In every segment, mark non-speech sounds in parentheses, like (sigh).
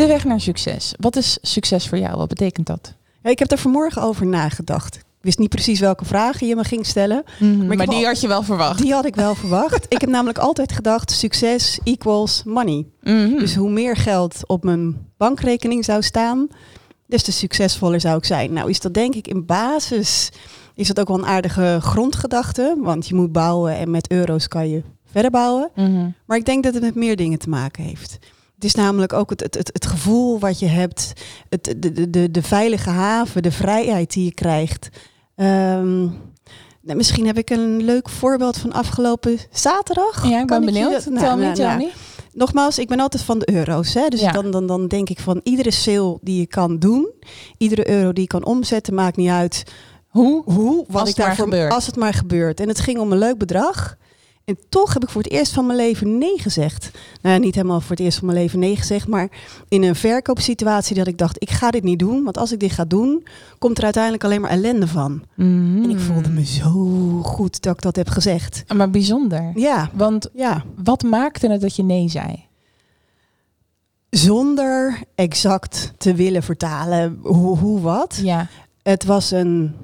De weg naar succes. Wat is succes voor jou? Wat betekent dat? Ja, ik heb er vanmorgen over nagedacht. Ik wist niet precies welke vragen je me ging stellen. maar, ik heb die al- had je wel verwacht. Die had ik wel verwacht. ik heb namelijk altijd gedacht, succes equals money. Mhm. Dus hoe meer geld op mijn bankrekening zou staan, des te succesvoller zou ik zijn. Nou is dat denk ik in basis, is dat ook wel een aardige grondgedachte. Want je moet bouwen en met euro's kan je verder bouwen. Mhm. Maar ik denk dat het met meer dingen te maken heeft. Het is namelijk ook het, het, het, het gevoel wat je hebt, het, de, de, de, veilige haven, de vrijheid die je krijgt. Ehm, nou, misschien heb ik een leuk voorbeeld van afgelopen zaterdag. Ja, ik ben benieuwd. nou, tell me, nou, tell nou. me. Nogmaals, ik ben altijd van de euro's. Hè? Dus Ja. dan, dan, dan denk ik van iedere sale die je kan doen, iedere euro die je kan omzetten, maakt niet uit Hoe? hoe, wat Als ik daarvoor gebeurt. als het maar gebeurt. En het ging om een leuk bedrag. En toch heb ik voor het eerst van mijn leven nee gezegd. Nou, ja, niet helemaal voor het eerst van mijn leven nee gezegd, maar in een verkoopsituatie dat ik dacht, ik ga dit niet doen, want als ik dit ga doen, komt er uiteindelijk alleen maar ellende van. Mhm. En ik voelde me zo goed dat ik dat heb gezegd. Maar bijzonder. Ja, Want ja. wat maakte het dat je nee zei? Zonder exact te willen vertalen hoe, hoe wat. Ja. Het was een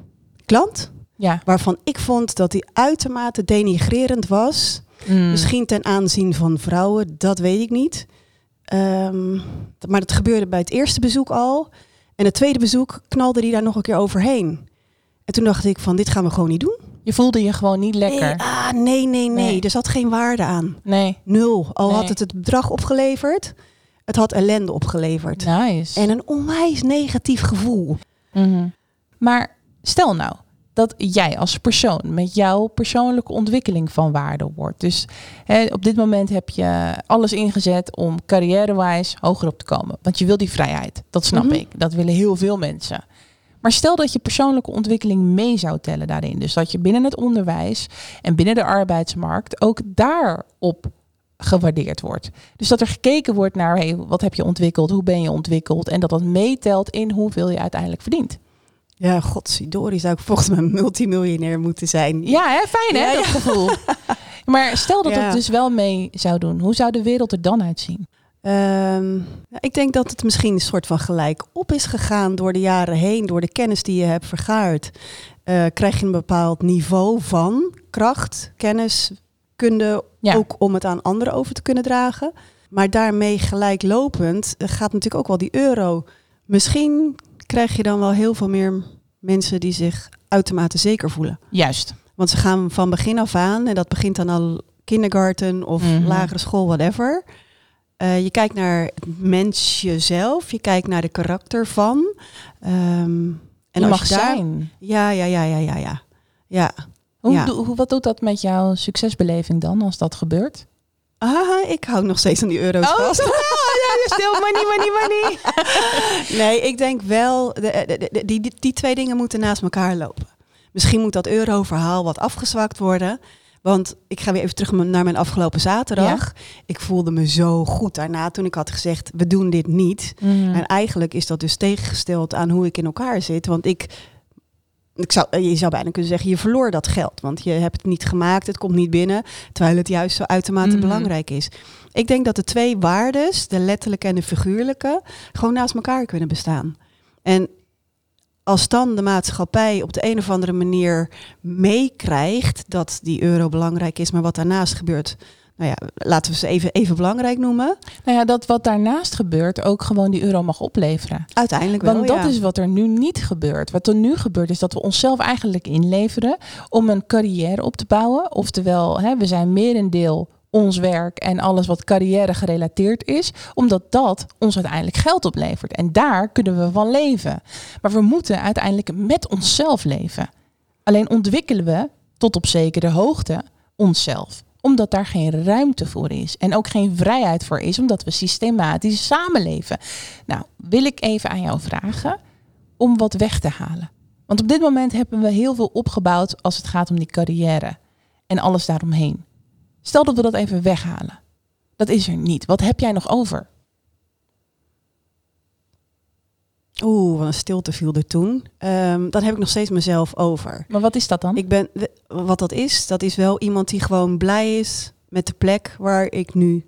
klant Ja. waarvan ik vond dat hij uitermate denigrerend was. Mm. Misschien ten aanzien van vrouwen, dat weet ik niet. Ehm, maar dat gebeurde bij het eerste bezoek al. En het tweede bezoek knalde hij daar nog een keer overheen. En toen dacht ik van, dit gaan we gewoon niet doen. Je voelde je gewoon niet lekker. Nee, ah, nee, nee, nee, Nee. Er zat geen waarde aan. Nee. Nul. Al Nee. had het het bedrag opgeleverd, het had ellende opgeleverd. Nice. En een onwijs negatief gevoel. Mhm. Maar stel nou dat jij als persoon met jouw persoonlijke ontwikkeling van waarde wordt. Dus hè, op dit moment heb je alles ingezet om carrière-wise hoger op te komen. Want je wil die vrijheid. Dat snap Mhm. ik. Dat willen heel veel mensen. Maar stel dat je persoonlijke ontwikkeling mee zou tellen daarin. Dus dat je binnen het onderwijs en binnen de arbeidsmarkt ook daarop gewaardeerd wordt. Dus dat er gekeken wordt naar hey, wat heb je ontwikkeld, hoe ben je ontwikkeld en dat dat meetelt in hoeveel je uiteindelijk verdient. Ja, godzidori zou ik volgens mij multimiljonair moeten zijn. Ja, hè? fijn hè, Ja, dat ja. gevoel. (laughs) Maar stel dat het dus wel mee zou doen, hoe zou de wereld er dan uitzien? Ehm, ik denk dat het misschien een soort van gelijk op is gegaan door de jaren heen, door de kennis die je hebt vergaard. eh, krijg je een bepaald niveau van kracht, kennis, kunde, Ja. ook om het aan anderen over te kunnen dragen. Maar daarmee gelijklopend eh, gaat natuurlijk ook wel die euro. Misschien krijg je dan wel heel veel meer mensen die zich uitermate zeker voelen. Juist. Want ze gaan van begin af aan, en dat begint dan al kindergarten of Mhm. lagere school, whatever. Eh, je kijkt naar het mensje zelf, je kijkt naar de karakter van. Ehm, en je als mag je daar, zijn. Ja, ja, ja, ja, ja, ja. Ja. Hoe, Ja. wat doet dat met jouw succesbeleving dan als dat gebeurt? Ah, ik hou nog steeds aan die euro's Oh, vast. ja, stil, money, money, money. (laughs) Nee, ik denk wel, de, de- de- die, die, die twee dingen moeten naast elkaar lopen. Misschien moet dat euro-verhaal wat afgezwakt worden. Want ik ga weer even terug naar mijn afgelopen zaterdag. Ik voelde me zo goed daarna toen ik had gezegd, we doen dit niet. Mhm. En eigenlijk is dat dus tegengesteld aan hoe ik in elkaar zit. Want ik, ik zou, je zou bijna kunnen zeggen, je verloor dat geld. Want je hebt het niet gemaakt, het komt niet binnen. Terwijl het juist zo uitermate Mhm. belangrijk is. Ik denk dat de twee waardes, de letterlijke en de figuurlijke, gewoon naast elkaar kunnen bestaan. En als dan de maatschappij op de een of andere manier meekrijgt dat die euro belangrijk is, maar wat daarnaast gebeurt, nou ja, laten we ze even, even belangrijk noemen. Nou ja, dat wat daarnaast gebeurt ook gewoon die euro mag opleveren. Uiteindelijk wel, Want dat ja. is wat er nu niet gebeurt. Wat er nu gebeurt is dat we onszelf eigenlijk inleveren om een carrière op te bouwen. Oftewel, hè, we zijn merendeel ons werk en alles wat carrière gerelateerd is, omdat dat ons uiteindelijk geld oplevert. En daar kunnen we van leven. Maar we moeten uiteindelijk met onszelf leven. Alleen ontwikkelen we tot op zekere hoogte onszelf omdat daar geen ruimte voor is en ook geen vrijheid voor is, omdat we systematisch samenleven. Nou, wil ik even aan jou vragen om wat weg te halen. Want op dit moment hebben we heel veel opgebouwd als het gaat om die carrière en alles daaromheen. Stel dat we dat even weghalen. Dat is er niet. Wat heb jij nog over? Oeh, wat een stilte viel er toen. Ehm, dan heb ik nog steeds mezelf over. Maar wat is dat dan? Ik ben, wat dat is, dat is wel iemand die gewoon blij is met de plek waar ik nu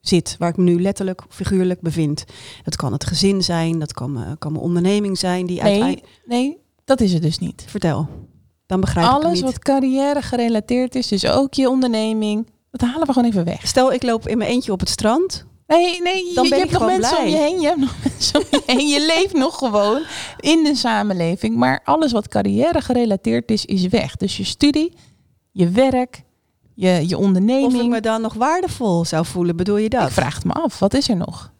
zit. Waar ik me nu letterlijk, figuurlijk bevind. Dat kan het gezin zijn, dat kan, me- kan mijn onderneming zijn. Die nee, uiteindelijk... nee, dat is het dus niet. Vertel, dan begrijp ik het Alles wat carrière gerelateerd is, dus ook je onderneming, dat halen we gewoon even weg. Stel, ik loop in mijn eentje op het strand. Nee, nee, Dan je, ben je hebt nog mensen om blij. je heen. Je hebt nog (laughs) mensen om je heen. Je leeft nog gewoon in de samenleving. Maar alles wat carrière gerelateerd is, is weg. Dus je studie, je werk, je, je Of ik onderneming. me dan nog waardevol zou voelen, bedoel je dat? Ik vraag het me af, wat is er nog?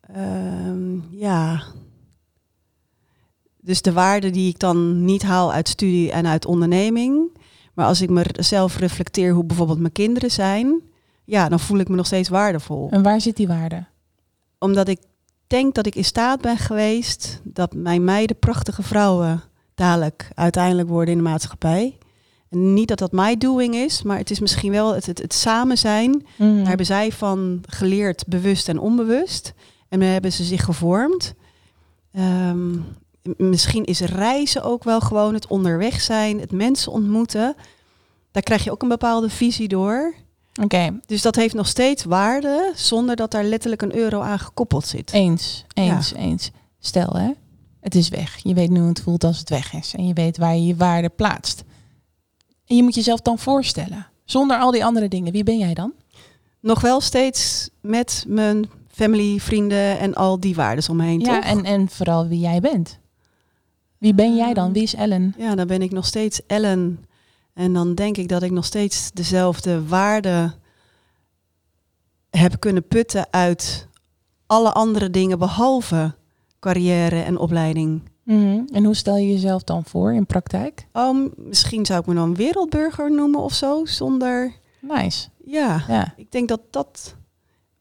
Ehm, ja. Dus de waarde die ik dan niet haal uit studie en uit onderneming. Maar als ik mezelf reflecteer hoe bijvoorbeeld mijn kinderen zijn. Ja, dan voel ik me nog steeds waardevol. En waar zit die waarde? Omdat ik denk dat ik in staat ben geweest dat mijn meiden prachtige vrouwen dadelijk uiteindelijk worden in de maatschappij. En niet dat dat mijn doing is, maar het is misschien wel het, het, het samen zijn Mm. daar hebben zij van geleerd, bewust en onbewust. En daar hebben ze zich gevormd. Ehm, misschien is reizen ook wel gewoon het onderweg zijn, het mensen ontmoeten. Daar krijg je ook een bepaalde visie door. Oké, Dus dat heeft nog steeds waarde, zonder dat daar letterlijk een euro aan gekoppeld zit. eens, eens, eens. Stel hè, het is weg. Je weet nu hoe het voelt als het weg is. En je weet waar je je waarde plaatst. En je moet jezelf dan voorstellen. Zonder al die andere dingen, wie ben jij dan? Nog wel steeds met mijn family, vrienden en al die waarden omheen, Ja, toch? en, en vooral wie jij bent. Wie ben jij dan? Wie is Ellen? Ja, dan ben ik nog steeds Ellen. En dan denk ik dat ik nog steeds dezelfde waarde heb kunnen putten uit alle andere dingen behalve carrière en opleiding. Mhm. En hoe stel je jezelf dan voor in praktijk? Oh, misschien zou ik me dan wereldburger noemen of zo, zonder... Nice. Ja, Ja. ik denk dat dat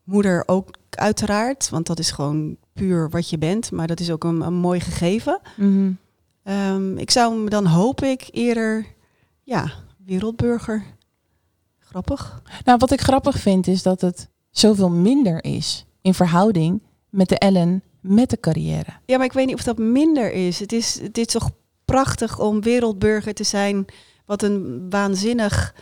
moeder ook uiteraard, want dat is gewoon puur wat je bent, maar dat is ook een, een mooi gegeven. Mhm. Ehm, ik zou me dan hoop ik eerder, ja, wereldburger. Grappig. Nou, wat ik grappig vind is dat het zoveel minder is in verhouding met de Ellen met de carrière. Ja, maar ik weet niet of dat minder is. Het is, het is toch prachtig om wereldburger te zijn. Wat een waanzinnig.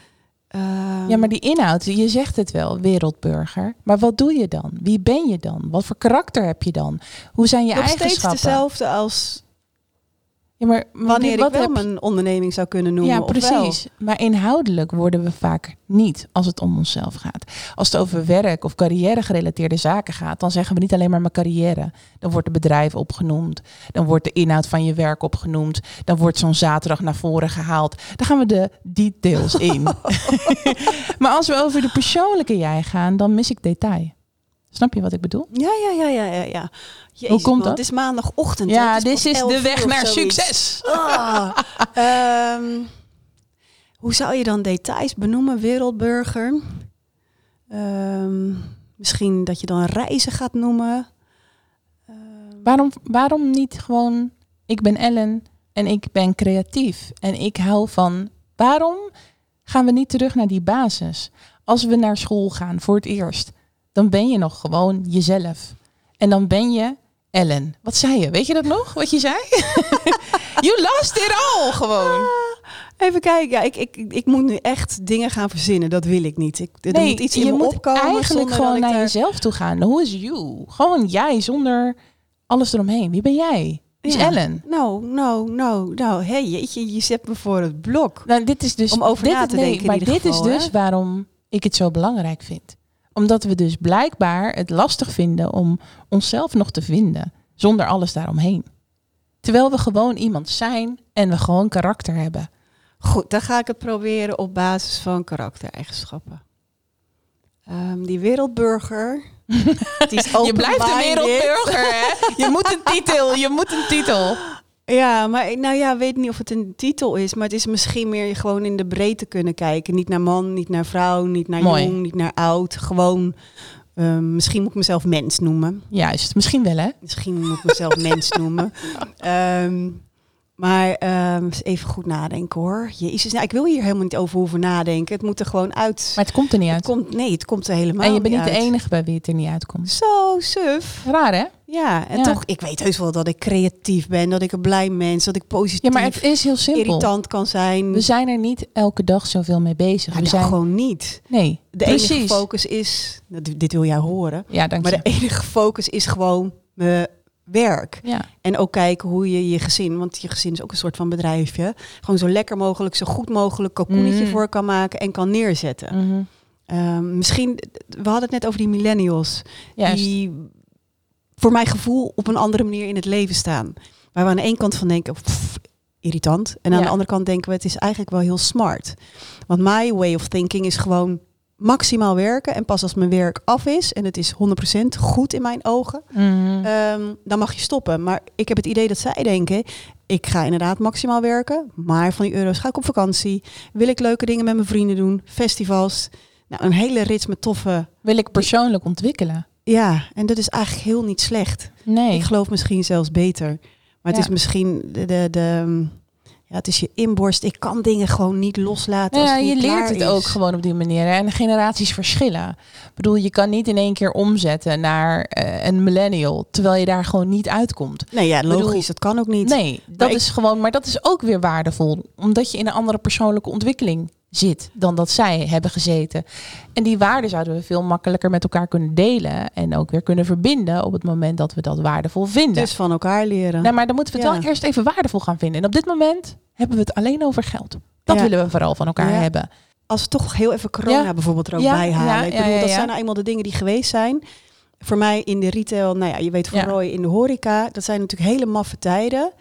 ehm, Ja, maar die inhoud, je zegt het wel, wereldburger. Maar wat doe je dan? Wie ben je dan? Wat voor karakter heb je dan? Hoe zijn je nog steeds eigenschappen? dezelfde als Ja, maar wanneer ik wel heb mijn onderneming zou kunnen noemen. Ja, of wel? precies. Maar inhoudelijk worden we vaak niet als het om onszelf gaat. Als het over werk of carrière gerelateerde zaken gaat, dan zeggen we niet alleen maar mijn carrière. Dan wordt het bedrijf opgenoemd. Dan wordt de inhoud van je werk opgenoemd. Dan wordt zo'n zaterdag naar voren gehaald. Dan gaan we de details in. (laughs) (laughs) maar als we over de persoonlijke jij gaan, dan mis ik detail. Snap je wat ik bedoel? Ja, ja, ja, ja, ja. ja. Jezus, Hoe komt man, dat? Het is maandagochtend. Ja, dit is 11 de weg naar succes. Ah, (laughs) ehm, hoe zou je dan details benoemen, wereldburger? Ehm, misschien dat je dan reizen gaat noemen. Ehm, Waarom, waarom niet gewoon, ik ben Ellen en ik ben creatief en ik hou van. Waarom gaan we niet terug naar die basis? Als we naar school gaan voor het eerst, dan ben je nog gewoon jezelf. En dan ben je Ellen. Wat zei je? Weet je dat nog? Wat je zei? (laughs) you lost it all gewoon. Even kijken, ja, ik, ik, ik moet nu echt dingen gaan verzinnen. Dat wil ik niet. Ik, er moet iets in je me moet opkomen. eigenlijk gewoon naar daar- jezelf toe gaan. Hoe is you? Gewoon jij zonder alles eromheen. Wie ben jij? Wie is Ja. Ellen? Nou, nou, nou, nou, hé, jeetje, je zet me voor het blok. Nou, dit is dus Om over dit na te nee, denken in Maar dit geval, is dus hè? waarom ik het zo belangrijk vind. Omdat we dus blijkbaar het lastig vinden om onszelf nog te vinden, zonder alles daaromheen. Terwijl we gewoon iemand zijn en we gewoon karakter hebben. Goed, dan ga ik het proberen op basis van karaktereigenschappen. Ehm, die wereldburger. (laughs) die is je blijft een wereldburger, hè? Je moet een titel, je moet een titel. Ja, maar nou ja, weet niet of het een titel is, maar het is misschien meer gewoon in de breedte kunnen kijken. Niet naar man, niet naar vrouw, niet naar Mooi. jong, niet naar oud. Gewoon, ehm, misschien moet ik mezelf mens noemen. Juist, misschien wel, hè? Misschien moet ik mezelf mens noemen. (laughs) Ehm, maar ehm, even goed nadenken hoor. Jezus, nou, ik wil hier helemaal niet over hoeven nadenken. Het moet er gewoon uit. Maar het komt er niet het uit. komt, nee, het komt er helemaal En je bent niet de uit. enige bij wie het er niet uitkomt. Zo suf. Raar, hè? Ja, en Ja. toch, ik weet heus wel dat ik creatief ben, dat ik een blij mens, dat ik positief, Ja, maar het is heel simpel. irritant kan zijn. We zijn er niet elke dag zoveel mee bezig. Maar we zijn gewoon niet. Nee, De precies. enige focus is, dit wil jij horen, Ja, dank maar de enige focus is gewoon mijn werk. Ja, En ook kijken hoe je je gezin, want je gezin is ook een soort van bedrijfje, gewoon zo lekker mogelijk, zo goed mogelijk cocoonetje Mm. voor kan maken en kan neerzetten. mhm. Ehm, misschien, we hadden het net over die millennials, Juist. die voor mijn gevoel op een andere manier in het leven staan. Waar we aan de ene kant van denken, pff, irritant. En aan Ja. de andere kant denken we, het is eigenlijk wel heel smart. Want my way of thinking is gewoon maximaal werken. En pas als mijn werk af is, en het is 100% goed in mijn ogen, Mhm. Ehm, dan mag je stoppen. Maar ik heb het idee dat zij denken, ik ga inderdaad maximaal werken, maar van die euro's ga ik op vakantie. Wil ik leuke dingen met mijn vrienden doen, festivals. Nou, een hele rits met toffe... Wil ik persoonlijk ontwikkelen? Ja, en dat is eigenlijk heel niet slecht. Nee. Ik geloof misschien zelfs beter. Maar het Ja. is misschien de, de, de, ja, het is je inborst. Ik kan dingen gewoon niet loslaten. Als Ja, het je leert het is. ook gewoon op die manier. hè. En generaties verschillen. Ik bedoel, je kan niet in één keer omzetten naar eh, een millennial, terwijl je daar gewoon niet uitkomt. Nee, ja, logisch. bedoel- dat kan ook niet. Nee, dat ik- is gewoon, maar dat is ook weer waardevol, omdat je in een andere persoonlijke ontwikkeling zit dan dat zij hebben gezeten. En die waarden zouden we veel makkelijker met elkaar kunnen delen en ook weer kunnen verbinden op het moment dat we dat waardevol vinden. Dus van elkaar leren. Nou, maar dan moeten we het Ja. wel eerst even waardevol gaan vinden. En op dit moment hebben we het alleen over geld. Dat Ja. willen we vooral van elkaar Ja. hebben. als we toch heel even corona bijvoorbeeld er ook bij halen. ik bedoel, dat zijn nou eenmaal de dingen die geweest zijn. Voor mij in de retail, nou ja, je weet voor. Roy in de horeca. Dat zijn natuurlijk hele maffe tijden.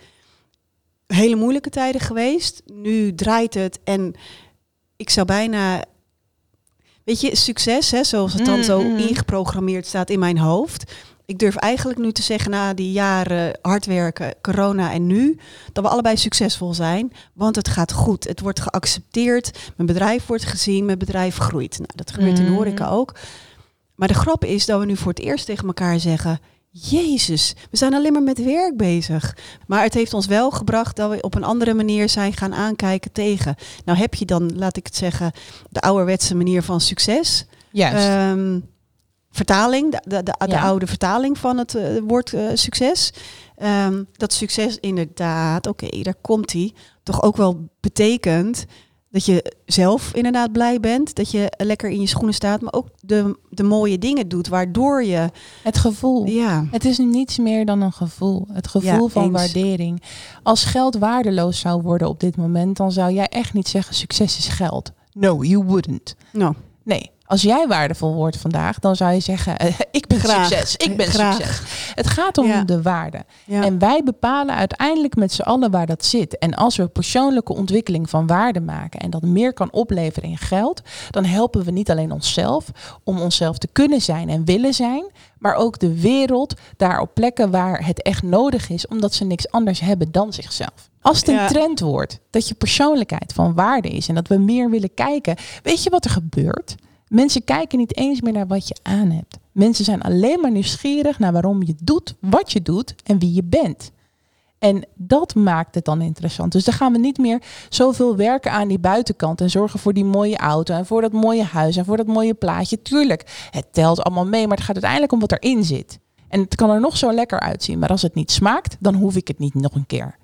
Hele moeilijke tijden geweest. Nu draait het en ik zou bijna... Weet je, succes, hè, zoals het dan Mm, zo mm. ingeprogrammeerd staat in mijn hoofd. Ik durf eigenlijk nu te zeggen, na die jaren hard werken, corona en nu, dat we allebei succesvol zijn. Want het gaat goed. Het wordt geaccepteerd. Mijn bedrijf wordt gezien. Mijn bedrijf groeit. Nou, dat gebeurt in de Mhm. horeca ook. Maar de grap is dat we nu voor het eerst tegen elkaar zeggen... Jezus, we zijn alleen maar met werk bezig. Maar het heeft ons wel gebracht dat we op een andere manier zijn gaan aankijken tegen. Nou heb je dan, laat ik het zeggen, de ouderwetse manier van succes. Juist. Ehm, vertaling, de, de, de, oude vertaling van het eh, woord eh, succes. Ehm, dat succes inderdaad, oké, daar komt hij, toch ook wel betekent dat je zelf inderdaad blij bent, dat je lekker in je schoenen staat, maar ook de, de mooie dingen doet, waardoor je, het gevoel. ja, Het is niets meer dan een gevoel. Het gevoel Ja, van eens. waardering. Als geld waardeloos zou worden op dit moment, dan zou jij echt niet zeggen succes is geld. No, you wouldn't. nou, Nee, als jij waardevol wordt vandaag, dan zou je zeggen eh, (laughs) ik ben Graag. succes. Ik ben Graag. succes. Het gaat om Ja. de waarde. ja. En wij bepalen uiteindelijk met z'n allen waar dat zit. En als we persoonlijke ontwikkeling van waarde maken en dat meer kan opleveren in geld, dan helpen we niet alleen onszelf om onszelf te kunnen zijn en willen zijn, maar ook de wereld daar op plekken waar het echt nodig is, omdat ze niks anders hebben dan zichzelf. Als het een Ja. trend wordt dat je persoonlijkheid van waarde is en dat we meer willen kijken, weet je wat er gebeurt? Mensen kijken niet eens meer naar wat je aan hebt. Mensen zijn alleen maar nieuwsgierig naar waarom je doet wat je doet en wie je bent. En dat maakt het dan interessant. Dus dan gaan we niet meer zoveel werken aan die buitenkant en zorgen voor die mooie auto en voor dat mooie huis en voor dat mooie plaatje. Tuurlijk, het telt allemaal mee, maar het gaat uiteindelijk om wat erin zit. En het kan er nog zo lekker uitzien, maar als het niet smaakt, dan hoef ik het niet nog een keer.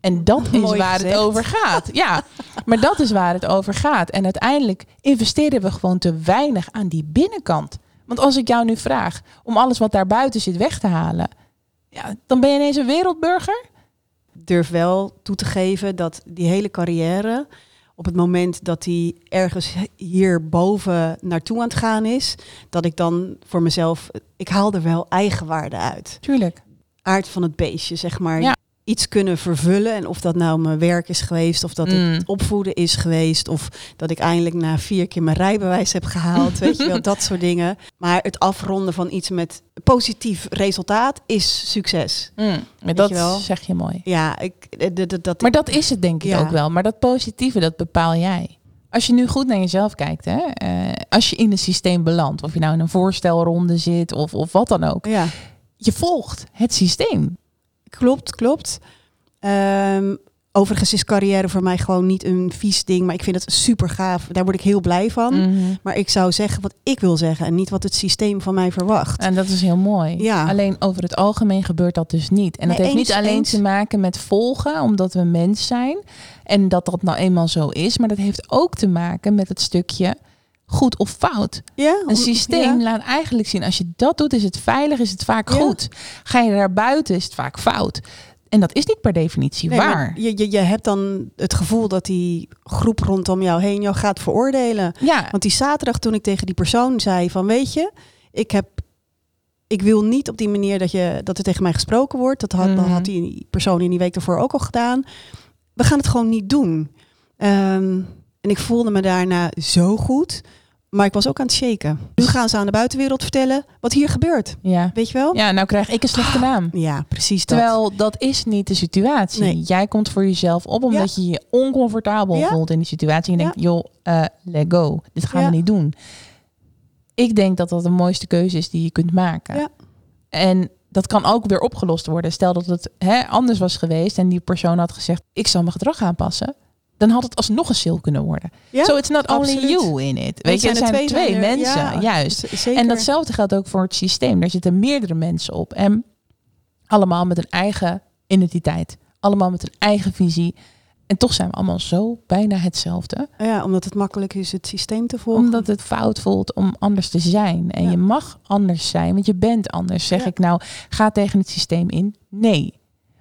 En dat (laughs) is Mooi waar gezegd. het over gaat. Ja, maar dat is waar het over gaat. En uiteindelijk investeren we gewoon te weinig aan die binnenkant. Want als ik jou nu vraag om alles wat daar buiten zit weg te halen, ja, dan ben je ineens een wereldburger. durf wel toe te geven dat die hele carrière, op het moment dat hij ergens hierboven naartoe aan het gaan is, dat ik dan voor mezelf, ik haal er wel eigenwaarde uit. Tuurlijk. Aard van het beestje, zeg maar. Ja. Iets kunnen vervullen. En of dat nou mijn werk is geweest, of dat Mm. het opvoeden is geweest, of dat ik eindelijk na vier keer mijn rijbewijs heb gehaald. weet je wel, (laughs) dat soort dingen. Maar het afronden van iets met positief resultaat is succes. Mm, maar dat je zeg je mooi. Ja, ik, eh, dat, Maar dat is het denk ik Ja. ook wel. Maar dat positieve, dat bepaal jij. Als je nu goed naar jezelf kijkt, hè, eh, als je in een systeem belandt, of je nou in een voorstelronde zit of, of wat dan ook, ja. je volgt het systeem. Klopt, klopt. Ehm, overigens is carrière voor mij gewoon niet een vies ding, maar ik vind het super gaaf. Daar word ik heel blij van. Mhm. Maar ik zou zeggen wat ik wil zeggen en niet wat het systeem van mij verwacht. En dat is heel mooi. Ja. Alleen over het algemeen gebeurt dat dus niet. En dat Nee, heeft eens, niet alleen eens. te maken met volgen, omdat we mens zijn. En dat dat nou eenmaal zo is. Maar dat heeft ook te maken met het stukje goed of fout. ja, Een systeem ja. laat eigenlijk zien, als je dat doet, is het veilig, is het vaak Ja. goed. Ga je daar buiten, is het vaak fout. En dat is niet per definitie Nee, waar. Je, je, je hebt dan het gevoel dat die groep rondom jou heen jou gaat veroordelen. Ja, Want die zaterdag toen ik tegen die persoon zei van weet je, ik heb ik wil niet op die manier dat, je, dat er tegen mij gesproken wordt. Dat had, dat Mhm. had die persoon in die week ervoor ook al gedaan. We gaan het gewoon niet doen. Ehm, en ik voelde me daarna zo goed. Maar ik was ook aan het shaken. Nu gaan ze aan de buitenwereld vertellen wat hier gebeurt. ja. Weet je wel? ja, nou krijg ik een slechte naam. Ja, precies dat. Terwijl dat is niet de situatie. Nee. Jij komt voor jezelf op omdat je je oncomfortabel Ja. voelt in die situatie. En je denkt, joh, eh, let go. Dit gaan we niet doen. Ik denk dat dat de mooiste keuze is die je kunt maken. Ja. En dat kan ook weer opgelost worden. Stel dat het hè, anders was geweest en die persoon had gezegd, ik zal mijn gedrag aanpassen. Dan had het alsnog een sale kunnen worden. Ja, so it's not only absoluut. you in it. Weet je, zijn er zijn twee, er. mensen, Ja, juist. Zeker. En datzelfde geldt ook voor het systeem. Daar zitten meerdere mensen op. En allemaal met een eigen identiteit. Allemaal met een eigen visie. En toch zijn we allemaal zo bijna hetzelfde. Ja, omdat het makkelijk is het systeem te volgen. Omdat het fout voelt om anders te zijn. En Ja. je mag anders zijn, want je bent anders. Zeg Ja. ik nou, ga tegen het systeem in? Nee.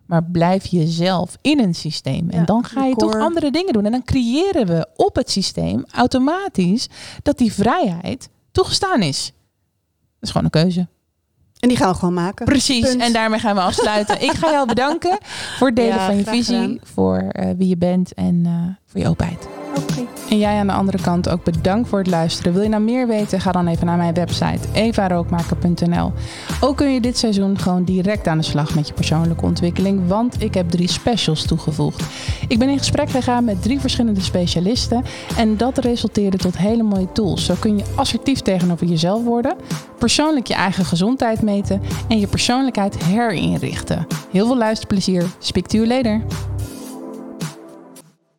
Maar blijf jezelf in een systeem. En Ja, dan ga je toch andere dingen doen. En dan creëren we op het systeem automatisch dat die vrijheid toegestaan is. Dat is gewoon een keuze. En die gaan we gewoon maken. Precies, Punt. en daarmee gaan we afsluiten. Ik ga jou bedanken voor het delen Ja, van je visie, gedaan. voor eh, wie je bent en eh, voor je openheid. En jij aan de andere kant ook bedankt voor het luisteren. Wil je nou meer weten? Ga dan even naar mijn website evarookmaker.nl. Ook kun je dit seizoen gewoon direct aan de slag met je persoonlijke ontwikkeling, want ik heb drie specials toegevoegd. Ik ben in gesprek gegaan met drie verschillende specialisten en dat resulteerde tot hele mooie tools. Zo kun je assertief tegenover jezelf worden, persoonlijk je eigen gezondheid meten en je persoonlijkheid herinrichten. Heel veel luisterplezier. Speak to you later.